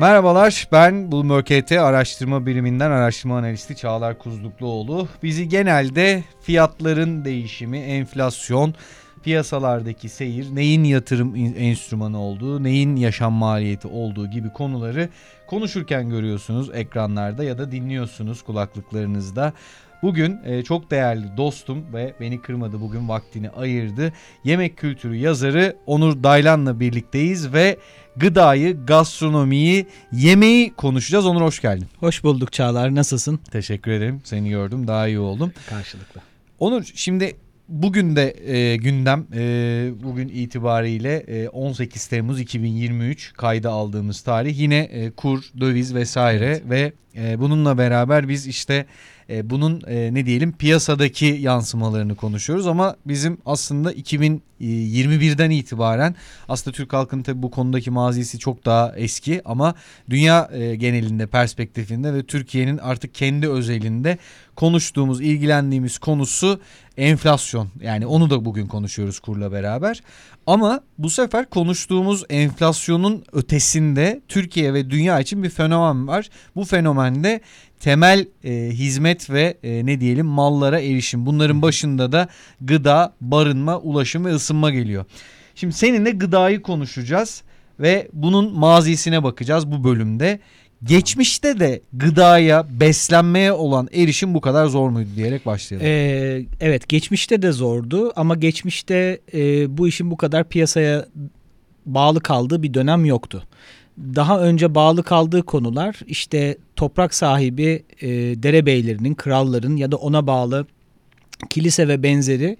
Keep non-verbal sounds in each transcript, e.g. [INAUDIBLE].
Merhabalar ben Bloomberg KT araştırma biriminden araştırma analisti Çağlar Kuzlukluoğlu. Bizi genelde fiyatların değişimi, enflasyon, piyasalardaki seyir, neyin yatırım enstrümanı olduğu, neyin yaşam maliyeti olduğu gibi konuları konuşurken görüyorsunuz ekranlarda ya da dinliyorsunuz kulaklıklarınızda. Bugün e, çok değerli dostum ve beni kırmadı bugün vaktini ayırdı. Yemek kültürü yazarı Onur Daylan'la birlikteyiz ve gıdayı, gastronomiyi, yemeği konuşacağız. Onur hoş geldin. Hoş bulduk Çağlar. Nasılsın? Teşekkür ederim. Seni gördüm. Daha iyi oldum. Karşılıklı. Onur şimdi bugün de e, gündem e, bugün itibariyle e, 18 Temmuz 2023 kayda aldığımız tarih yine e, kur, döviz vesaire evet. ve e, bununla beraber biz işte e, bunun e, ne diyelim piyasadaki yansımalarını konuşuyoruz ama bizim aslında 2021'den itibaren aslında Türk halkının tabii bu konudaki mazisi çok daha eski ama dünya e, genelinde perspektifinde ve Türkiye'nin artık kendi özelinde konuştuğumuz, ilgilendiğimiz konusu enflasyon. Yani onu da bugün konuşuyoruz kurla beraber. Ama bu sefer konuştuğumuz enflasyonun ötesinde Türkiye ve dünya için bir fenomen var. Bu fenomende temel e, hizmet ve e, ne diyelim mallara erişim. Bunların başında da gıda, barınma, ulaşım ve ısınma geliyor. Şimdi seninle gıdayı konuşacağız ve bunun mazisine bakacağız bu bölümde. Geçmişte de gıdaya, beslenmeye olan erişim bu kadar zor muydu diyerek başlayalım. Ee, evet, geçmişte de zordu ama geçmişte e, bu işin bu kadar piyasaya bağlı kaldığı bir dönem yoktu. Daha önce bağlı kaldığı konular işte toprak sahibi e, derebeylerinin, kralların ya da ona bağlı kilise ve benzeri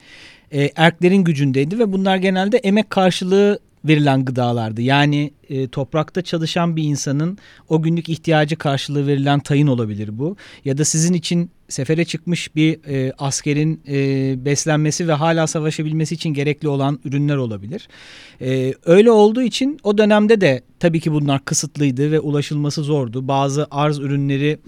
e, erklerin gücündeydi ve bunlar genelde emek karşılığı verilen gıdalardı. Yani e, toprakta çalışan bir insanın o günlük ihtiyacı karşılığı verilen tayın olabilir bu. Ya da sizin için sefere çıkmış bir e, askerin e, beslenmesi ve hala savaşabilmesi için gerekli olan ürünler olabilir. E, öyle olduğu için o dönemde de tabii ki bunlar kısıtlıydı ve ulaşılması zordu. Bazı arz ürünleri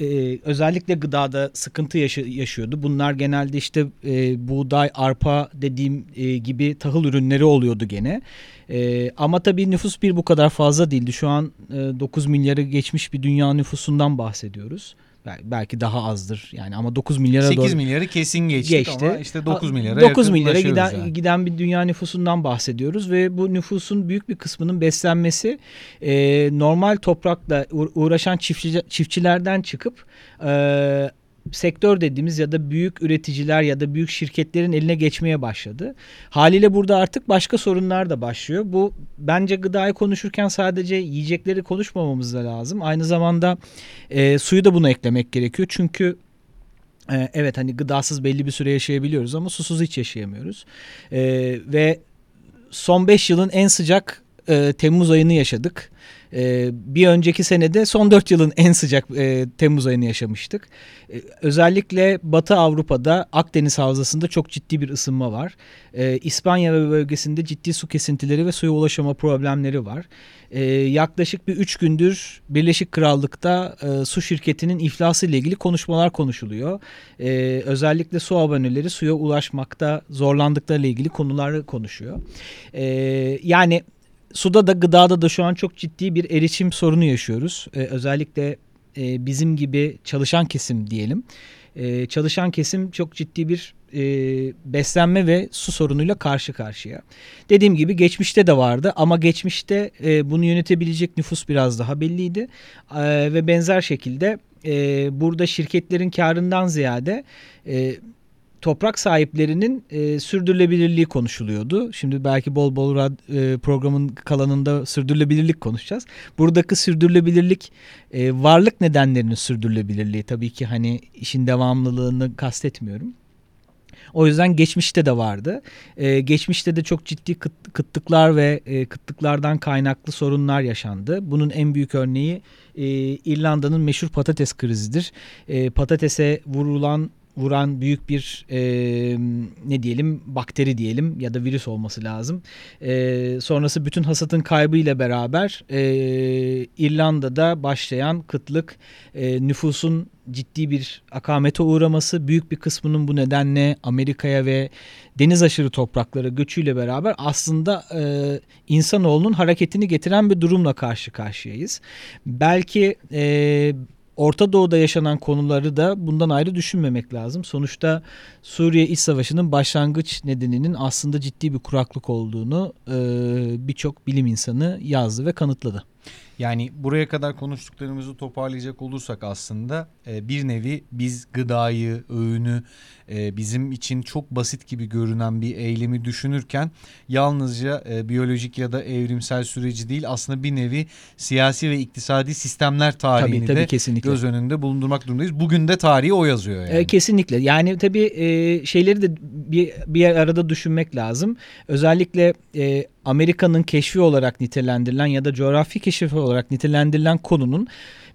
e, özellikle gıdada sıkıntı yaşı, yaşıyordu. Bunlar genelde işte e, buğday, arpa dediğim e, gibi tahıl ürünleri oluyordu gene. E, ama tabii nüfus bir bu kadar fazla değildi. Şu an e, 9 milyarı geçmiş bir dünya nüfusundan bahsediyoruz belki daha azdır yani ama 9 milyara 8 doğru 8 milyarı kesin geçtik geçti. ama işte 9 milyara 9 milyara giden yani. giden bir dünya nüfusundan bahsediyoruz ve bu nüfusun büyük bir kısmının beslenmesi e, normal toprakla uğraşan çiftçi, çiftçilerden çıkıp e, sektör dediğimiz ya da büyük üreticiler ya da büyük şirketlerin eline geçmeye başladı. Haliyle burada artık başka sorunlar da başlıyor. Bu bence gıdayı konuşurken sadece yiyecekleri konuşmamamız da lazım. Aynı zamanda e, suyu da buna eklemek gerekiyor. Çünkü e, evet hani gıdasız belli bir süre yaşayabiliyoruz ama susuz hiç yaşayamıyoruz. E, ve son 5 yılın en sıcak e, Temmuz ayını yaşadık. E, bir önceki senede son 4 yılın en sıcak e, Temmuz ayını yaşamıştık. E, özellikle Batı Avrupa'da Akdeniz Havzası'nda çok ciddi bir ısınma var. E, İspanya ve bölgesinde ciddi su kesintileri ve suya ulaşama problemleri var. E, yaklaşık bir 3 gündür Birleşik Krallık'ta e, su şirketinin iflası ile ilgili konuşmalar konuşuluyor. E, özellikle su aboneleri suya ulaşmakta zorlandıklarıyla ilgili konular konuşuyor. E, yani suda da gıdada da şu an çok ciddi bir erişim sorunu yaşıyoruz. Ee, özellikle e, bizim gibi çalışan kesim diyelim. E, çalışan kesim çok ciddi bir e, beslenme ve su sorunuyla karşı karşıya. Dediğim gibi geçmişte de vardı ama geçmişte e, bunu yönetebilecek nüfus biraz daha belliydi. E, ve benzer şekilde e, burada şirketlerin karından ziyade... E, toprak sahiplerinin e, sürdürülebilirliği konuşuluyordu. Şimdi belki bol bol rad, e, programın kalanında sürdürülebilirlik konuşacağız. Buradaki sürdürülebilirlik e, varlık nedenlerinin sürdürülebilirliği. Tabii ki hani işin devamlılığını kastetmiyorum. O yüzden geçmişte de vardı. Ee, geçmişte de çok ciddi kıt, kıtlıklar ve e, kıtlıklardan kaynaklı sorunlar yaşandı. Bunun en büyük örneği e, İrlanda'nın meşhur patates krizidir. E, patatese vurulan vuran büyük bir e, ne diyelim bakteri diyelim ya da virüs olması lazım. E, sonrası bütün hasatın kaybı ile beraber e, İrlanda'da başlayan kıtlık e, nüfusun ciddi bir akamete uğraması büyük bir kısmının bu nedenle Amerika'ya ve deniz aşırı topraklara göçüyle beraber aslında e, insanoğlunun hareketini getiren bir durumla karşı karşıyayız. Belki e, Orta Doğu'da yaşanan konuları da bundan ayrı düşünmemek lazım. Sonuçta Suriye İç Savaşı'nın başlangıç nedeninin aslında ciddi bir kuraklık olduğunu e, birçok bilim insanı yazdı ve kanıtladı. Yani buraya kadar konuştuklarımızı toparlayacak olursak aslında e, bir nevi biz gıdayı, öğünü e, bizim için çok basit gibi görünen bir eylemi düşünürken yalnızca e, biyolojik ya da evrimsel süreci değil aslında bir nevi siyasi ve iktisadi sistemler tarihini tabii, tabii, de kesinlikle. göz önünde bulundurmak durumundayız. Bugün de tarihi o yazıyor yani. Kesinlikle. Yani tabii şeyleri de bir, bir arada düşünmek lazım. Özellikle Amerika'nın keşfi olarak nitelendirilen ya da coğrafi keşfi olarak nitelendirilen konunun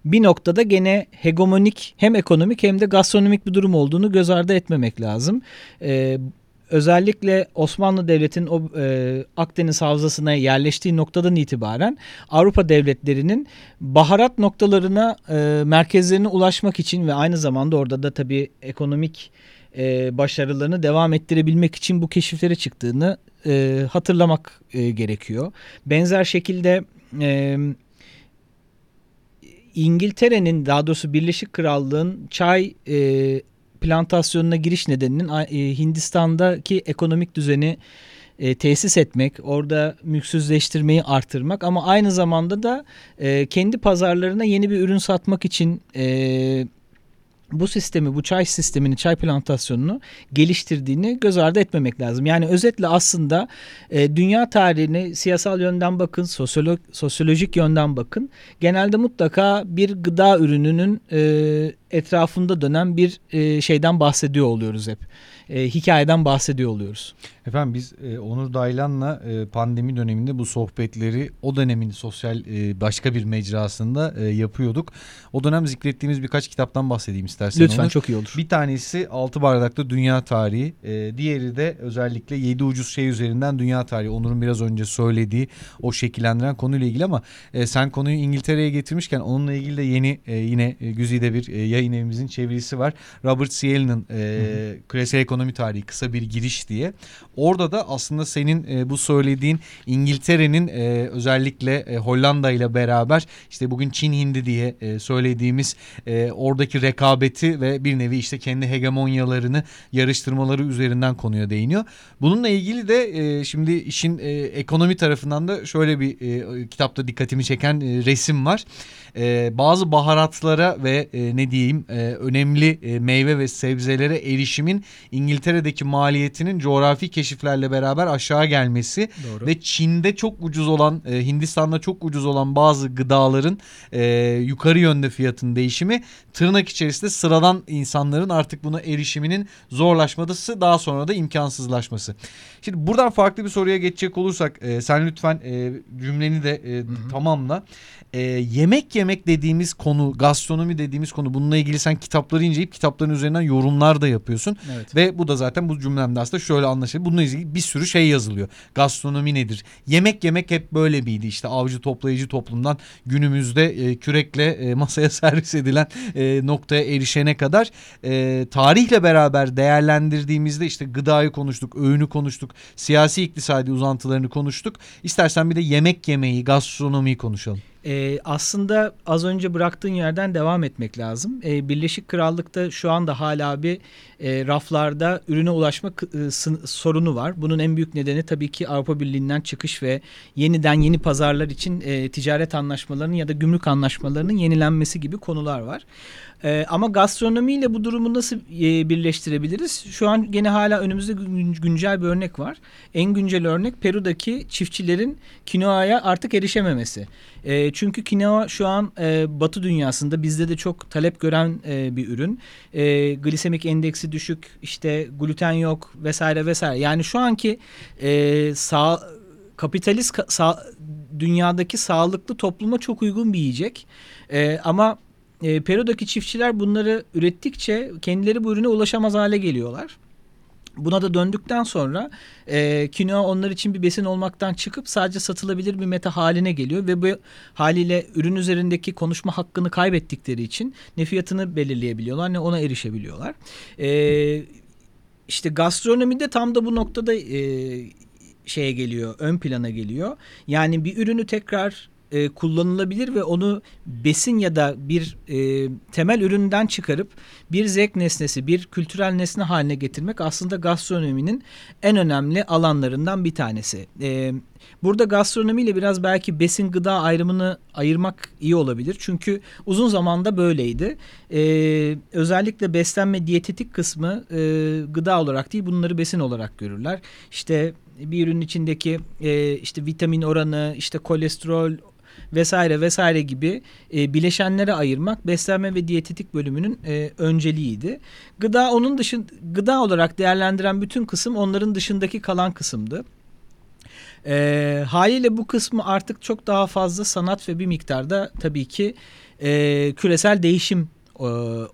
bir noktada gene hegemonik hem ekonomik hem de gastronomik bir durum olduğunu göz ardı etmemek lazım. Ee, özellikle Osmanlı Devleti'nin o e, Akdeniz havzasına yerleştiği noktadan itibaren Avrupa devletlerinin baharat noktalarına e, merkezlerine ulaşmak için ve aynı zamanda orada da tabii ekonomik e, başarılarını devam ettirebilmek için bu keşiflere çıktığını e, hatırlamak e, gerekiyor. Benzer şekilde e, İngiltere'nin daha doğrusu Birleşik Krallığın çay e, plantasyonuna giriş nedeninin e, Hindistan'daki ekonomik düzeni e, tesis etmek, orada mülksüzleştirmeyi artırmak ama aynı zamanda da e, kendi pazarlarına yeni bir ürün satmak için e, bu sistemi, bu çay sistemini, çay plantasyonunu geliştirdiğini göz ardı etmemek lazım. Yani özetle aslında e, dünya tarihini siyasal yönden bakın, sosyolog, sosyolojik yönden bakın. Genelde mutlaka bir gıda ürününün e, etrafında dönen bir e, şeyden bahsediyor oluyoruz hep e, hikayeden bahsediyor oluyoruz. Efendim biz e, Onur Daylan'la e, pandemi döneminde bu sohbetleri o dönemin sosyal e, başka bir mecrasında e, yapıyorduk. O dönem zikrettiğimiz birkaç kitaptan bahsedeyim istersen Lütfen Onur. çok iyi olur. Bir tanesi Altı Bardaklı Dünya Tarihi. E, diğeri de özellikle Yedi Ucuz Şey üzerinden Dünya Tarihi. Onur'un biraz önce söylediği o şekillendiren konuyla ilgili ama e, sen konuyu İngiltere'ye getirmişken onunla ilgili de yeni e, yine e, Güzide bir e, yayın evimizin çevirisi var. Robert Ciel'in e, Küresel Ekonomi Tarihi kısa bir giriş diye. Orada da aslında senin e, bu söylediğin İngiltere'nin e, özellikle e, Hollanda ile beraber işte bugün Çin Hindi diye e, söylediğimiz e, oradaki rekabeti ve bir nevi işte kendi hegemonyalarını yarıştırmaları üzerinden konuya değiniyor. Bununla ilgili de e, şimdi işin e, ekonomi tarafından da şöyle bir e, kitapta dikkatimi çeken e, resim var. E, bazı baharatlara ve e, ne diyeyim e, önemli e, meyve ve sebzelere erişimin İngiltere'deki maliyetinin coğrafi keşiflerle beraber aşağı gelmesi Doğru. ve Çin'de çok ucuz olan e, Hindistan'da çok ucuz olan bazı gıdaların e, yukarı yönde fiyatın değişimi tırnak içerisinde sıradan insanların artık buna erişiminin zorlaşması daha sonra da imkansızlaşması. Şimdi buradan farklı bir soruya geçecek olursak e, sen lütfen e, cümleni de e, tamamla. E, yemek yemek dediğimiz konu, gastronomi dediğimiz konu bununla ilgili sen kitapları inceleyip kitapların üzerinden yorumlar da yapıyorsun. Evet. Ve bu da zaten bu cümlemde aslında şöyle anlaşılıyor. Bununla ilgili bir sürü şey yazılıyor. Gastronomi nedir? Yemek yemek hep böyle miydi? İşte avcı toplayıcı toplumdan günümüzde e, kürekle e, masaya [LAUGHS] servis edilen e, noktaya erişene kadar e, tarihle beraber değerlendirdiğimizde işte gıdayı konuştuk, öğünü konuştuk, siyasi iktisadi uzantılarını konuştuk. İstersen bir de yemek yemeyi, gastronomiyi konuşalım. Ee, aslında az önce bıraktığın yerden devam etmek lazım. Ee, Birleşik Krallık'ta şu anda hala bir e, raflarda ürüne ulaşma e, sorunu var. Bunun en büyük nedeni tabii ki Avrupa Birliği'nden çıkış ve yeniden yeni pazarlar için e, ticaret anlaşmalarının ya da gümrük anlaşmalarının yenilenmesi gibi konular var. E, ama gastronomiyle bu durumu nasıl e, birleştirebiliriz? Şu an gene hala önümüzde güncel bir örnek var. En güncel örnek Peru'daki çiftçilerin kinoaya artık erişememesi. E, çünkü kinoa şu an e, Batı dünyasında bizde de çok talep gören e, bir ürün. E, glisemik endeksi düşük, işte gluten yok vesaire vesaire. Yani şu anki e, sağ kapitalist sağ, dünyadaki sağlıklı topluma çok uygun bir yiyecek. E, ama e, Peru'daki çiftçiler bunları ürettikçe kendileri bu ürüne ulaşamaz hale geliyorlar. Buna da döndükten sonra e, kinoa onlar için bir besin olmaktan çıkıp sadece satılabilir bir meta haline geliyor ve bu haliyle ürün üzerindeki konuşma hakkını kaybettikleri için ne fiyatını belirleyebiliyorlar ne ona erişebiliyorlar. E, işte gastronomide tam da bu noktada e, şeye geliyor, ön plana geliyor. Yani bir ürünü tekrar e, kullanılabilir ve onu besin ya da bir e, temel üründen çıkarıp bir zevk nesnesi, bir kültürel nesne haline getirmek aslında gastronominin en önemli alanlarından bir tanesi. E, burada gastronomiyle biraz belki besin gıda ayrımını ayırmak iyi olabilir. Çünkü uzun zamanda böyleydi. E, özellikle beslenme diyetetik kısmı e, gıda olarak değil bunları besin olarak görürler. İşte bir ürünün içindeki e, işte vitamin oranı, işte kolesterol vesaire vesaire gibi e, bileşenlere ayırmak beslenme ve diyetetik bölümünün e, önceliğiydi. Gıda onun dışında gıda olarak değerlendiren bütün kısım onların dışındaki kalan kısımdı. E, haliyle bu kısmı artık çok daha fazla sanat ve bir miktarda tabii ki e, küresel değişim e,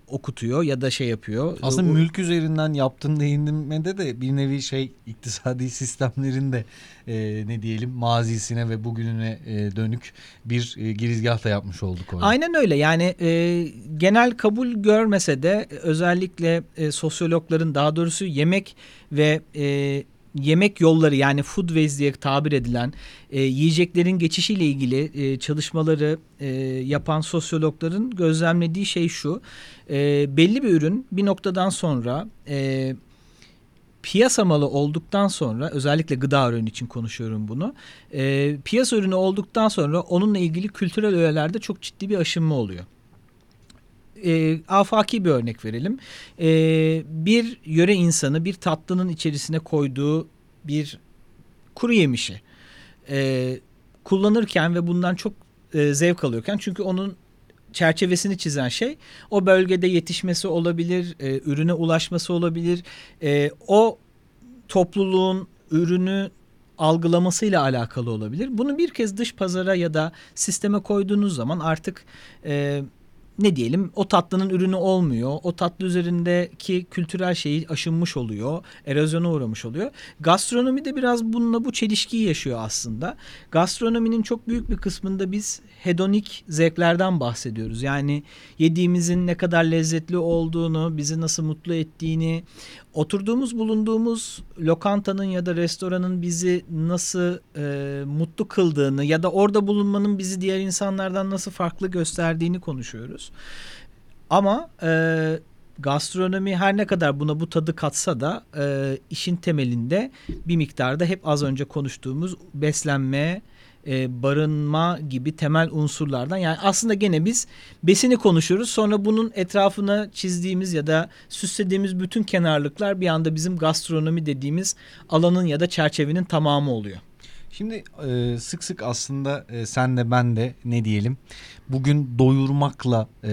okutuyor ya da şey yapıyor. Aslında o, mülk üzerinden yaptığın değinmede de bir nevi şey iktisadi sistemlerin de e, ne diyelim mazisine ve bugününe e, dönük bir e, girizgah da yapmış olduk orada. Aynen öyle yani e, genel kabul görmese de özellikle e, sosyologların daha doğrusu yemek ve e, yemek yolları yani food waste diye tabir edilen e, yiyeceklerin geçişiyle ilgili e, çalışmaları e, yapan sosyologların gözlemlediği şey şu. E, belli bir ürün bir noktadan sonra e, piyasa malı olduktan sonra özellikle gıda ürünü için konuşuyorum bunu. E, piyasa ürünü olduktan sonra onunla ilgili kültürel öğelerde çok ciddi bir aşınma oluyor e, afaki bir örnek verelim. E, bir yöre insanı bir tatlının içerisine koyduğu bir kuru yemişi e, kullanırken ve bundan çok e, zevk alıyorken çünkü onun çerçevesini çizen şey o bölgede yetişmesi olabilir, e, ürüne ulaşması olabilir. E, o topluluğun ürünü algılamasıyla alakalı olabilir. Bunu bir kez dış pazara ya da sisteme koyduğunuz zaman artık e, ne diyelim o tatlının ürünü olmuyor. O tatlı üzerindeki kültürel şeyi aşınmış oluyor. Erozyona uğramış oluyor. Gastronomi de biraz bununla bu çelişkiyi yaşıyor aslında. Gastronominin çok büyük bir kısmında biz hedonik zevklerden bahsediyoruz. Yani yediğimizin ne kadar lezzetli olduğunu, bizi nasıl mutlu ettiğini, oturduğumuz bulunduğumuz lokantanın ya da restoranın bizi nasıl e, mutlu kıldığını ya da orada bulunmanın bizi diğer insanlardan nasıl farklı gösterdiğini konuşuyoruz. Ama e, gastronomi her ne kadar buna bu tadı katsa da e, işin temelinde bir miktarda hep az önce konuştuğumuz beslenme, e, barınma gibi temel unsurlardan. Yani aslında gene biz besini konuşuyoruz. Sonra bunun etrafına çizdiğimiz ya da süslediğimiz bütün kenarlıklar bir anda bizim gastronomi dediğimiz alanın ya da çerçevenin tamamı oluyor. Şimdi e, sık sık aslında e, sen de ben de ne diyelim bugün doyurmakla e,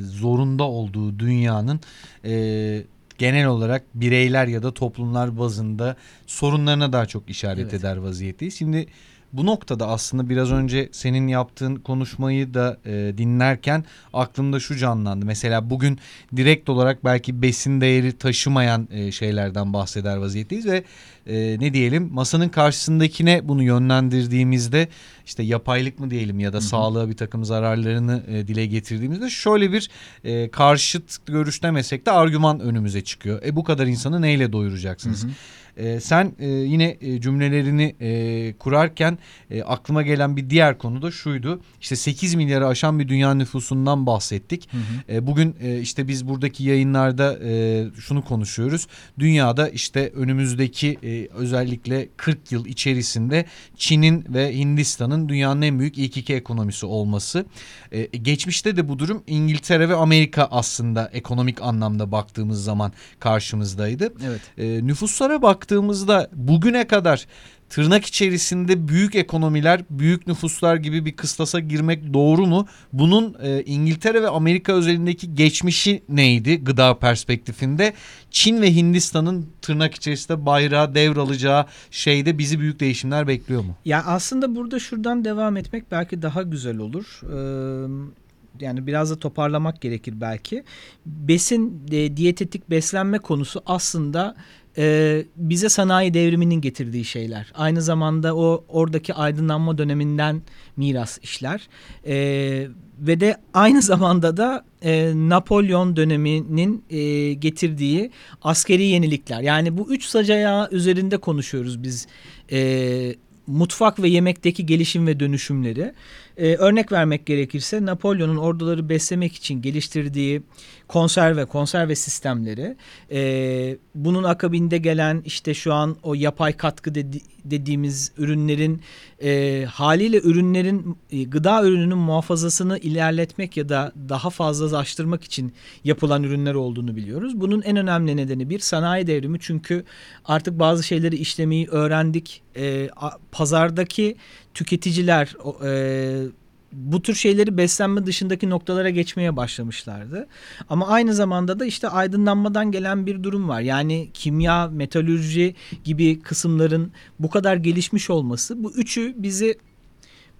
zorunda olduğu dünyanın e, genel olarak bireyler ya da toplumlar bazında sorunlarına daha çok işaret evet. eder vaziyetteyiz. Şimdi bu noktada aslında biraz önce senin yaptığın konuşmayı da e, dinlerken aklımda şu canlandı. Mesela bugün direkt olarak belki besin değeri taşımayan e, şeylerden bahseder vaziyetteyiz ve e, ne diyelim masanın karşısındakine bunu yönlendirdiğimizde işte yapaylık mı diyelim ya da Hı-hı. sağlığa bir takım zararlarını e, dile getirdiğimizde şöyle bir e, karşıt görüş demesek de argüman önümüze çıkıyor. E bu kadar insanı neyle doyuracaksınız? Hı-hı. E, sen e, yine e, cümlelerini e, kurarken e, aklıma gelen bir diğer konu da şuydu. İşte 8 milyarı aşan bir dünya nüfusundan bahsettik. Hı hı. E, bugün e, işte biz buradaki yayınlarda e, şunu konuşuyoruz. Dünyada işte önümüzdeki e, özellikle 40 yıl içerisinde Çin'in ve Hindistan'ın dünyanın en büyük ilk iki ekonomisi olması. E, geçmişte de bu durum İngiltere ve Amerika aslında ekonomik anlamda baktığımız zaman karşımızdaydı. Evet. E, nüfuslara bak baktığımızda bugüne kadar tırnak içerisinde büyük ekonomiler, büyük nüfuslar gibi bir kıstasa girmek doğru mu? Bunun e, İngiltere ve Amerika özelindeki geçmişi neydi gıda perspektifinde? Çin ve Hindistan'ın tırnak içerisinde bayrağı devralacağı şeyde bizi büyük değişimler bekliyor mu? Ya aslında burada şuradan devam etmek belki daha güzel olur. Ee, yani biraz da toparlamak gerekir belki. Besin e, diyetetik beslenme konusu aslında e, bize sanayi devriminin getirdiği şeyler. Aynı zamanda o oradaki aydınlanma döneminden miras işler. E, ve de aynı [LAUGHS] zamanda da e, Napolyon döneminin e, getirdiği askeri yenilikler. Yani bu üç sacayağı üzerinde konuşuyoruz biz e, mutfak ve yemekteki gelişim ve dönüşümleri. Ee, örnek vermek gerekirse Napolyon'un orduları beslemek için geliştirdiği konserve, konserve sistemleri, e, bunun akabinde gelen işte şu an o yapay katkı dedi, dediğimiz ürünlerin e, haliyle ürünlerin e, gıda ürününün muhafazasını ilerletmek ya da daha fazlalaştırmak için yapılan ürünler olduğunu biliyoruz. Bunun en önemli nedeni bir sanayi devrimi çünkü artık bazı şeyleri işlemeyi öğrendik. E, pazardaki tüketiciler e, bu tür şeyleri beslenme dışındaki noktalara geçmeye başlamışlardı. Ama aynı zamanda da işte aydınlanmadan gelen bir durum var. Yani kimya, metalürji gibi kısımların bu kadar gelişmiş olması bu üçü bizi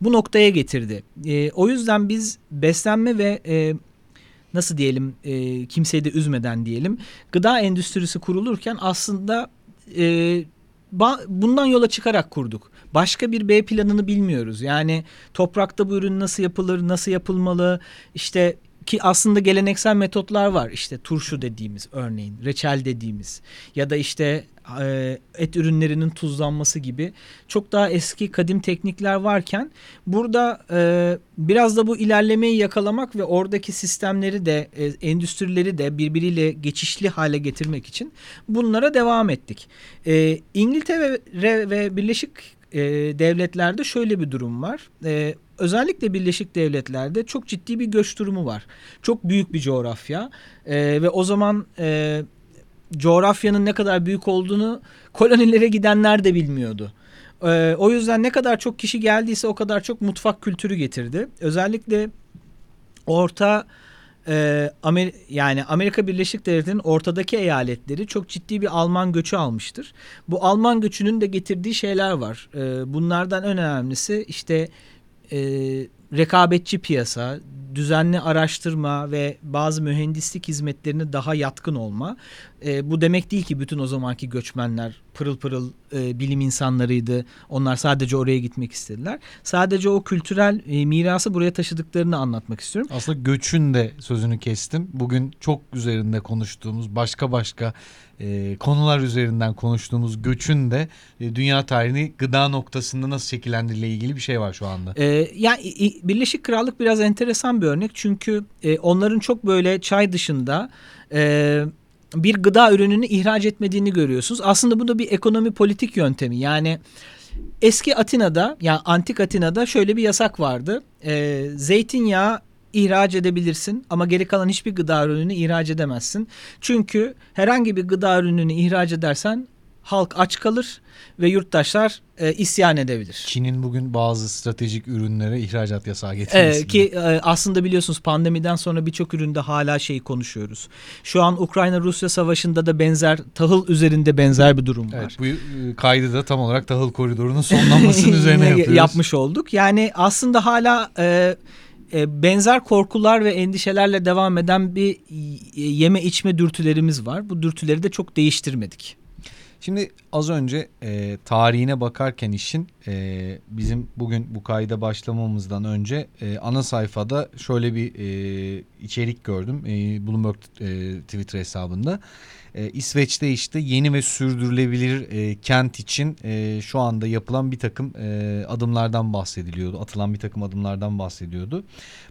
bu noktaya getirdi. E, o yüzden biz beslenme ve e, nasıl diyelim e, kimseyi de üzmeden diyelim gıda endüstrisi kurulurken aslında e, bundan yola çıkarak kurduk. Başka bir B planını bilmiyoruz. Yani toprakta bu ürün nasıl yapılır, nasıl yapılmalı, işte ki aslında geleneksel metotlar var. İşte turşu dediğimiz örneğin, reçel dediğimiz ya da işte e, et ürünlerinin tuzlanması gibi çok daha eski kadim teknikler varken burada e, biraz da bu ilerlemeyi yakalamak ve oradaki sistemleri de e, endüstrileri de birbiriyle geçişli hale getirmek için bunlara devam ettik. E, İngiltere ve, Birleşik e, devletlerde şöyle bir durum var. E, özellikle Birleşik Devletler'de çok ciddi bir göç durumu var. Çok büyük bir coğrafya e, ve o zaman e, coğrafyanın ne kadar büyük olduğunu kolonilere gidenler de bilmiyordu. E, o yüzden ne kadar çok kişi geldiyse o kadar çok mutfak kültürü getirdi. Özellikle Orta e, Amer yani Amerika Birleşik Devletleri'nin ortadaki eyaletleri çok ciddi bir Alman göçü almıştır. Bu Alman göçünün de getirdiği şeyler var. E, bunlardan en önemlisi işte e, rekabetçi piyasa, düzenli araştırma ve bazı mühendislik hizmetlerine daha yatkın olma. E, bu demek değil ki bütün o zamanki göçmenler pırıl pırıl e, bilim insanlarıydı. Onlar sadece oraya gitmek istediler. Sadece o kültürel e, mirası buraya taşıdıklarını anlatmak istiyorum. Aslında göçün de sözünü kestim. Bugün çok üzerinde konuştuğumuz başka başka e, konular üzerinden konuştuğumuz göçün de e, dünya tarihini gıda noktasında nasıl şekillendirildiği ilgili bir şey var şu anda. E, yani Birleşik Krallık biraz enteresan bir örnek çünkü e, onların çok böyle çay dışında e, bir gıda ürününü ihraç etmediğini görüyorsunuz. Aslında bu da bir ekonomi politik yöntemi. Yani eski Atina'da yani antik Atina'da şöyle bir yasak vardı. E, zeytinyağı ihraç edebilirsin ama geri kalan hiçbir gıda ürününü ihraç edemezsin. Çünkü herhangi bir gıda ürününü ihraç edersen halk aç kalır ve yurttaşlar e, isyan edebilir. Çin'in bugün bazı stratejik ürünlere ihracat yasağı getirmesi. E, ki e, aslında biliyorsunuz pandemiden sonra birçok üründe hala şeyi konuşuyoruz. Şu an Ukrayna-Rusya savaşında da benzer tahıl üzerinde benzer bir durum var. Evet, bu e, kaydı da tam olarak tahıl koridorunun sonlanmasının [LAUGHS] üzerine yapıyoruz. Yapmış olduk. Yani aslında hala... E, e, benzer korkular ve endişelerle devam eden bir yeme içme dürtülerimiz var. Bu dürtüleri de çok değiştirmedik. Şimdi az önce e, tarihine bakarken işin e, bizim bugün bu kayda başlamamızdan önce e, ana sayfada şöyle bir e, içerik gördüm e, Bloomberg e, Twitter hesabında. E, İsveç'te işte yeni ve sürdürülebilir e, kent için e, şu anda yapılan bir takım e, adımlardan bahsediliyordu. Atılan bir takım adımlardan bahsediyordu.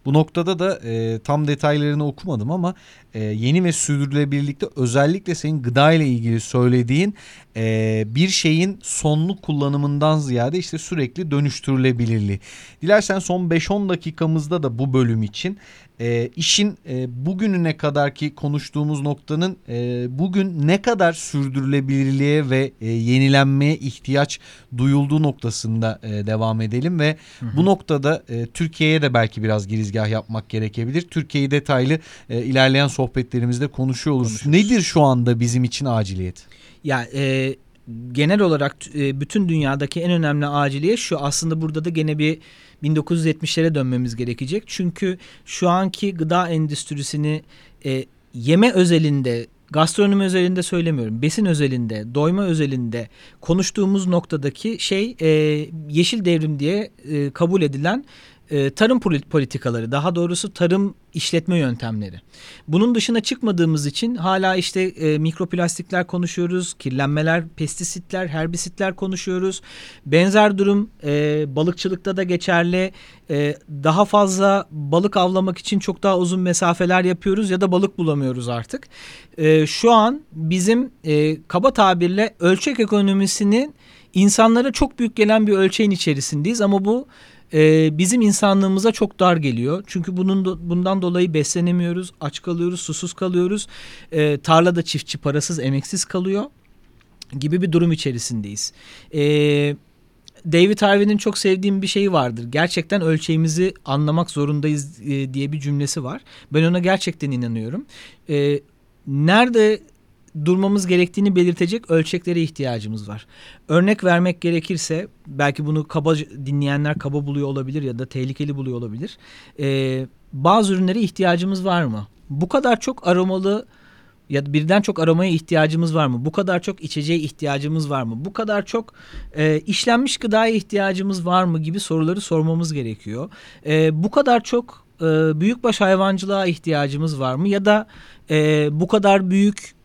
Bu noktada da e, tam detaylarını okumadım ama e, yeni ve sürdürülebilirlikte özellikle senin gıda ile ilgili söylediğin e, bir şeyin sonlu kullanımından ziyade işte sürekli dönüştürülebilirliği. Dilersen son 5-10 dakikamızda da bu bölüm için e, işin e, bugününe kadar ki konuştuğumuz noktanın e, bugün ne kadar sürdürülebilirliğe ve e, yenilenmeye ihtiyaç duyulduğu noktasında e, devam edelim ve hı hı. bu noktada e, Türkiye'ye de belki biraz girizgah yapmak gerekebilir. Türkiye'yi detaylı e, ilerleyen sohbetlerimizde konuşuyor oluruz. Nedir şu anda bizim için aciliyet? Ya e, genel olarak e, bütün dünyadaki en önemli aciliye şu. Aslında burada da gene bir 1970'lere dönmemiz gerekecek. Çünkü şu anki gıda endüstrisini e, yeme özelinde gastronomi özelinde söylemiyorum. Besin özelinde, doyma özelinde konuştuğumuz noktadaki şey e, yeşil devrim diye e, kabul edilen e, tarım politikaları daha doğrusu tarım işletme yöntemleri. Bunun dışına çıkmadığımız için hala işte e, mikroplastikler konuşuyoruz, kirlenmeler, pestisitler, herbisitler konuşuyoruz. Benzer durum e, balıkçılıkta da geçerli. E, daha fazla balık avlamak için çok daha uzun mesafeler yapıyoruz ya da balık bulamıyoruz artık. E, şu an bizim e, kaba tabirle ölçek ekonomisinin insanlara çok büyük gelen bir ölçeğin içerisindeyiz ama bu e, bizim insanlığımıza çok dar geliyor. Çünkü bunun bundan dolayı beslenemiyoruz, aç kalıyoruz, susuz kalıyoruz. E, tarlada çiftçi parasız, emeksiz kalıyor gibi bir durum içerisindeyiz. E, David Harvey'nin çok sevdiğim bir şeyi vardır. Gerçekten ölçeğimizi anlamak zorundayız e, diye bir cümlesi var. Ben ona gerçekten inanıyorum. E, nerede durmamız gerektiğini belirtecek ölçeklere ihtiyacımız var. Örnek vermek gerekirse belki bunu kaba dinleyenler kaba buluyor olabilir ya da tehlikeli buluyor olabilir. Ee, bazı ürünlere ihtiyacımız var mı? Bu kadar çok aromalı ya da birden çok aromaya ihtiyacımız var mı? Bu kadar çok içeceğe ihtiyacımız var mı? Bu kadar çok e, işlenmiş gıdaya ihtiyacımız var mı gibi soruları sormamız gerekiyor. E, bu kadar çok e, büyükbaş hayvancılığa ihtiyacımız var mı? Ya da e, bu kadar büyük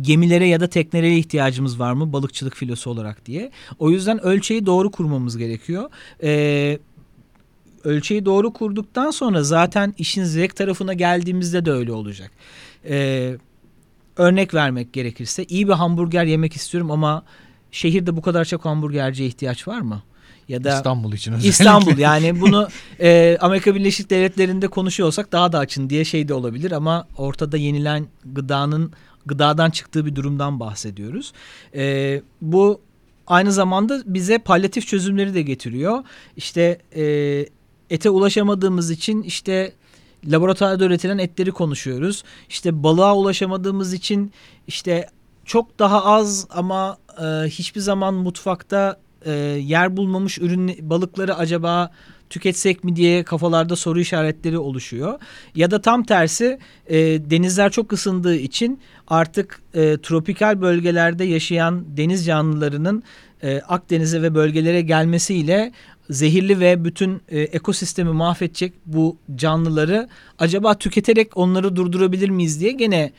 gemilere ya da teknelere ihtiyacımız var mı balıkçılık filosu olarak diye. O yüzden ölçeği doğru kurmamız gerekiyor. Ee, ölçeği doğru kurduktan sonra zaten işin zevk tarafına geldiğimizde de öyle olacak. Ee, örnek vermek gerekirse iyi bir hamburger yemek istiyorum ama şehirde bu kadar çok hamburgerciye ihtiyaç var mı? ya da İstanbul için özellikle. İstanbul yani bunu e, Amerika Birleşik Devletleri'nde konuşuyorsak daha da açın diye şey de olabilir ama ortada yenilen gıdanın gıdadan çıktığı bir durumdan bahsediyoruz. E, bu aynı zamanda bize palyatif çözümleri de getiriyor. İşte e, ete ulaşamadığımız için işte laboratuvarda üretilen etleri konuşuyoruz. İşte balığa ulaşamadığımız için işte çok daha az ama e, hiçbir zaman mutfakta e, yer bulmamış ürün balıkları acaba tüketsek mi diye kafalarda soru işaretleri oluşuyor. Ya da tam tersi e, denizler çok ısındığı için artık e, tropikal bölgelerde yaşayan deniz canlılarının e, Akdeniz'e ve bölgelere gelmesiyle zehirli ve bütün e, ekosistemi mahvedecek bu canlıları acaba tüketerek onları durdurabilir miyiz diye gene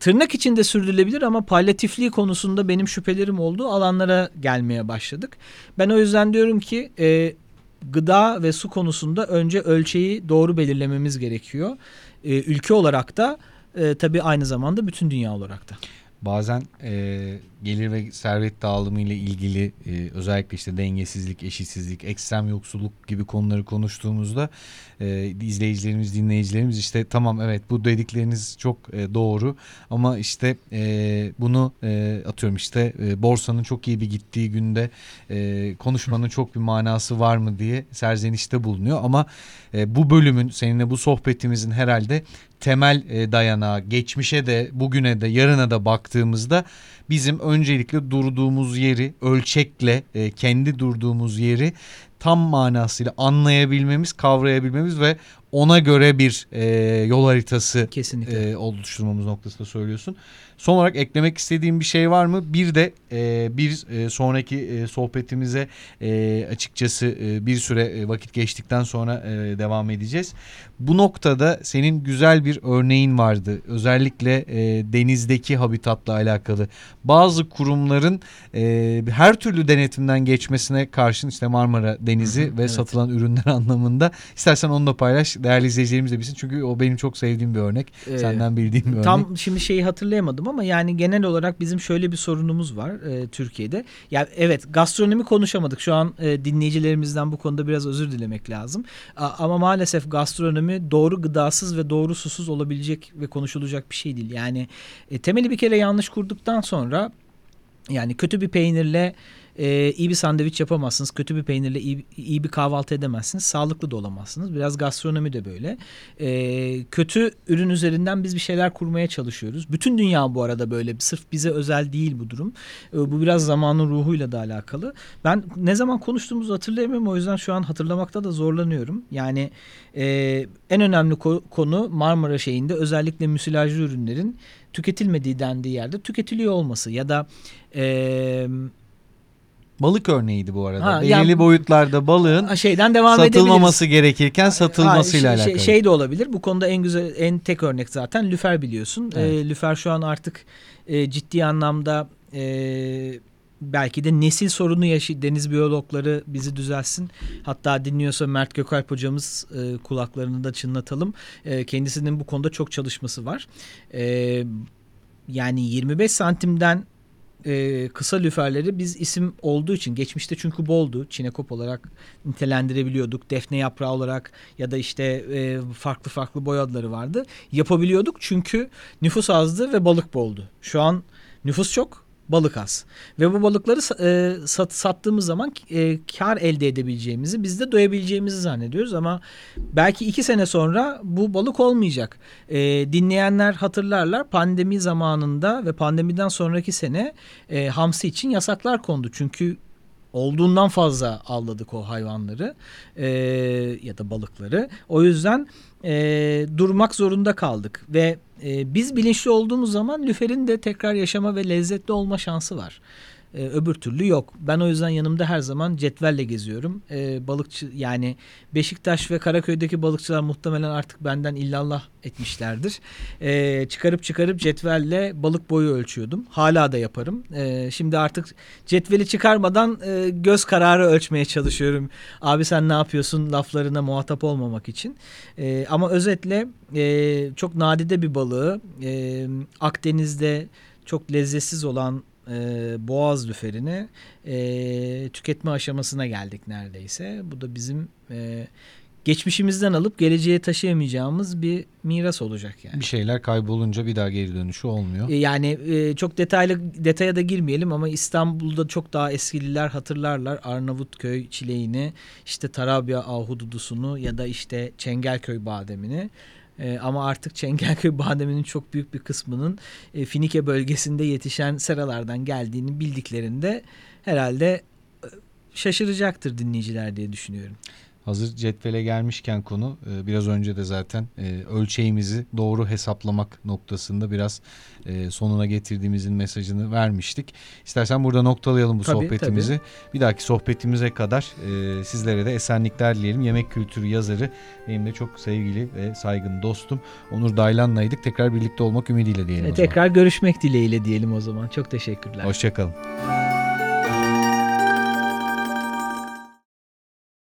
tırnak içinde sürdürülebilir ama palyatifliği konusunda benim şüphelerim olduğu alanlara gelmeye başladık. Ben o yüzden diyorum ki e, gıda ve su konusunda önce ölçeği doğru belirlememiz gerekiyor. E, ülke olarak da e, tabii aynı zamanda bütün dünya olarak da. Bazen e, gelir ve servet dağılımı ile ilgili e, özellikle işte dengesizlik, eşitsizlik, ekstrem yoksulluk gibi konuları konuştuğumuzda e, izleyicilerimiz, dinleyicilerimiz işte tamam evet bu dedikleriniz çok e, doğru ama işte e, bunu e, atıyorum işte e, borsanın çok iyi bir gittiği günde e, konuşmanın çok bir manası var mı diye serzenişte bulunuyor ama e, bu bölümün seninle bu sohbetimizin herhalde temel e, dayanağı geçmişe de bugüne de yarına da baktığımızda bizim öncelikle durduğumuz yeri ölçekle e, kendi durduğumuz yeri tam manasıyla anlayabilmemiz, kavrayabilmemiz ve ona göre bir e, yol haritası Kesinlikle. E, oluşturmamız noktasında söylüyorsun. Son olarak eklemek istediğim bir şey var mı? Bir de e, bir e, sonraki e, sohbetimize e, açıkçası e, bir süre e, vakit geçtikten sonra e, devam edeceğiz. Bu noktada senin güzel bir örneğin vardı. Özellikle e, denizdeki habitatla alakalı. Bazı kurumların e, her türlü denetimden geçmesine karşın işte Marmara Denizi ve evet. satılan ürünler [LAUGHS] anlamında. İstersen onu da paylaş. Değerli izleyicilerimiz de bilsin. Çünkü o benim çok sevdiğim bir örnek. Ee, Senden bildiğim bir örnek. Tam şimdi şeyi hatırlayamadım ama yani genel olarak bizim şöyle bir sorunumuz var e, Türkiye'de. Ya yani evet gastronomi konuşamadık. Şu an e, dinleyicilerimizden bu konuda biraz özür dilemek lazım. A, ama maalesef gastronomi doğru gıdasız ve doğru susuz olabilecek ve konuşulacak bir şey değil. Yani e, temeli bir kere yanlış kurduktan sonra yani kötü bir peynirle e, iyi bir sandviç yapamazsınız. Kötü bir peynirle iyi, iyi bir kahvaltı edemezsiniz. Sağlıklı da olamazsınız. Biraz gastronomi de böyle. E, kötü ürün üzerinden biz bir şeyler kurmaya çalışıyoruz. Bütün dünya bu arada böyle. Sırf bize özel değil bu durum. E, bu biraz zamanın ruhuyla da alakalı. Ben ne zaman konuştuğumuzu hatırlayamıyorum. O yüzden şu an hatırlamakta da zorlanıyorum. Yani e, en önemli ko- konu Marmara şeyinde özellikle müsilajlı ürünlerin tüketilmediği dendiği yerde tüketiliyor olması ya da e, Balık örneğiydi bu arada. Ha, Belirli yani- boyutlarda balığın şeyden devam satılmaması gerekirken satılmasıyla Ha, şey, alakalı. Şey, şey de olabilir. Bu konuda en güzel en tek örnek zaten lüfer biliyorsun. Evet. E, lüfer şu an artık e, ciddi anlamda e, belki de nesil sorunu yaşı deniz biyologları bizi düzelsin. Hatta dinliyorsa Mert Gökalp hocamız e, kulaklarını da çınlatalım. E, kendisinin bu konuda çok çalışması var. E, yani 25 santimden e, kısa lüferleri biz isim olduğu için geçmişte çünkü boldu. Çinekop olarak nitelendirebiliyorduk. Defne yaprağı olarak ya da işte e, farklı farklı boy adları vardı. Yapabiliyorduk çünkü nüfus azdı ve balık boldu. Şu an nüfus çok, balık az. Ve bu balıkları e, sat, sattığımız zaman e, kar elde edebileceğimizi, biz de doyabileceğimizi zannediyoruz ama belki iki sene sonra bu balık olmayacak. E, dinleyenler hatırlarlar pandemi zamanında ve pandemiden sonraki sene e, hamsi için yasaklar kondu. Çünkü olduğundan fazla avladık o hayvanları e, ya da balıkları. O yüzden e, durmak zorunda kaldık ve e, biz bilinçli olduğumuz zaman lüferin de tekrar yaşama ve lezzetli olma şansı var. E, öbür türlü yok. Ben o yüzden yanımda her zaman cetvelle geziyorum. E, balıkçı yani Beşiktaş ve Karaköy'deki balıkçılar muhtemelen artık benden illallah etmişlerdir. E, çıkarıp çıkarıp cetvelle balık boyu ölçüyordum. Hala da yaparım. E, şimdi artık cetveli çıkarmadan e, göz kararı ölçmeye çalışıyorum. Abi sen ne yapıyorsun laflarına muhatap olmamak için. E, ama özetle e, çok nadide bir balığı e, Akdeniz'de çok lezzetsiz olan e, boğaz lüferini e, tüketme aşamasına geldik neredeyse. Bu da bizim e, geçmişimizden alıp geleceğe taşıyamayacağımız bir miras olacak yani. Bir şeyler kaybolunca bir daha geri dönüşü olmuyor. E, Yani e, çok detaylı detaya da girmeyelim ama İstanbul'da çok daha eskililer hatırlarlar Arnavutköy çileğini, işte Tarabya ahududusunu ya da işte Çengelköy bademini. E, ama artık Çengelköy [LAUGHS] bademinin çok büyük bir kısmının e, Finike bölgesinde yetişen seralardan geldiğini bildiklerinde herhalde e, şaşıracaktır dinleyiciler diye düşünüyorum. Hazır cetvele gelmişken konu e, biraz önce de zaten e, ölçeğimizi doğru hesaplamak noktasında biraz e, sonuna getirdiğimizin mesajını vermiştik. İstersen burada noktalayalım bu Tabii, sohbetimizi. Bir dahaki sohbetimize kadar sizlere de esenlikler dileyelim. Yemek kültürü yazarı benim de çok sevgili ve saygın dostum Onur Daylan'laydık. Tekrar birlikte olmak ümidiyle diyelim E, o zaman. tekrar görüşmek dileğiyle diyelim o zaman. Çok teşekkürler. Hoşçakalın.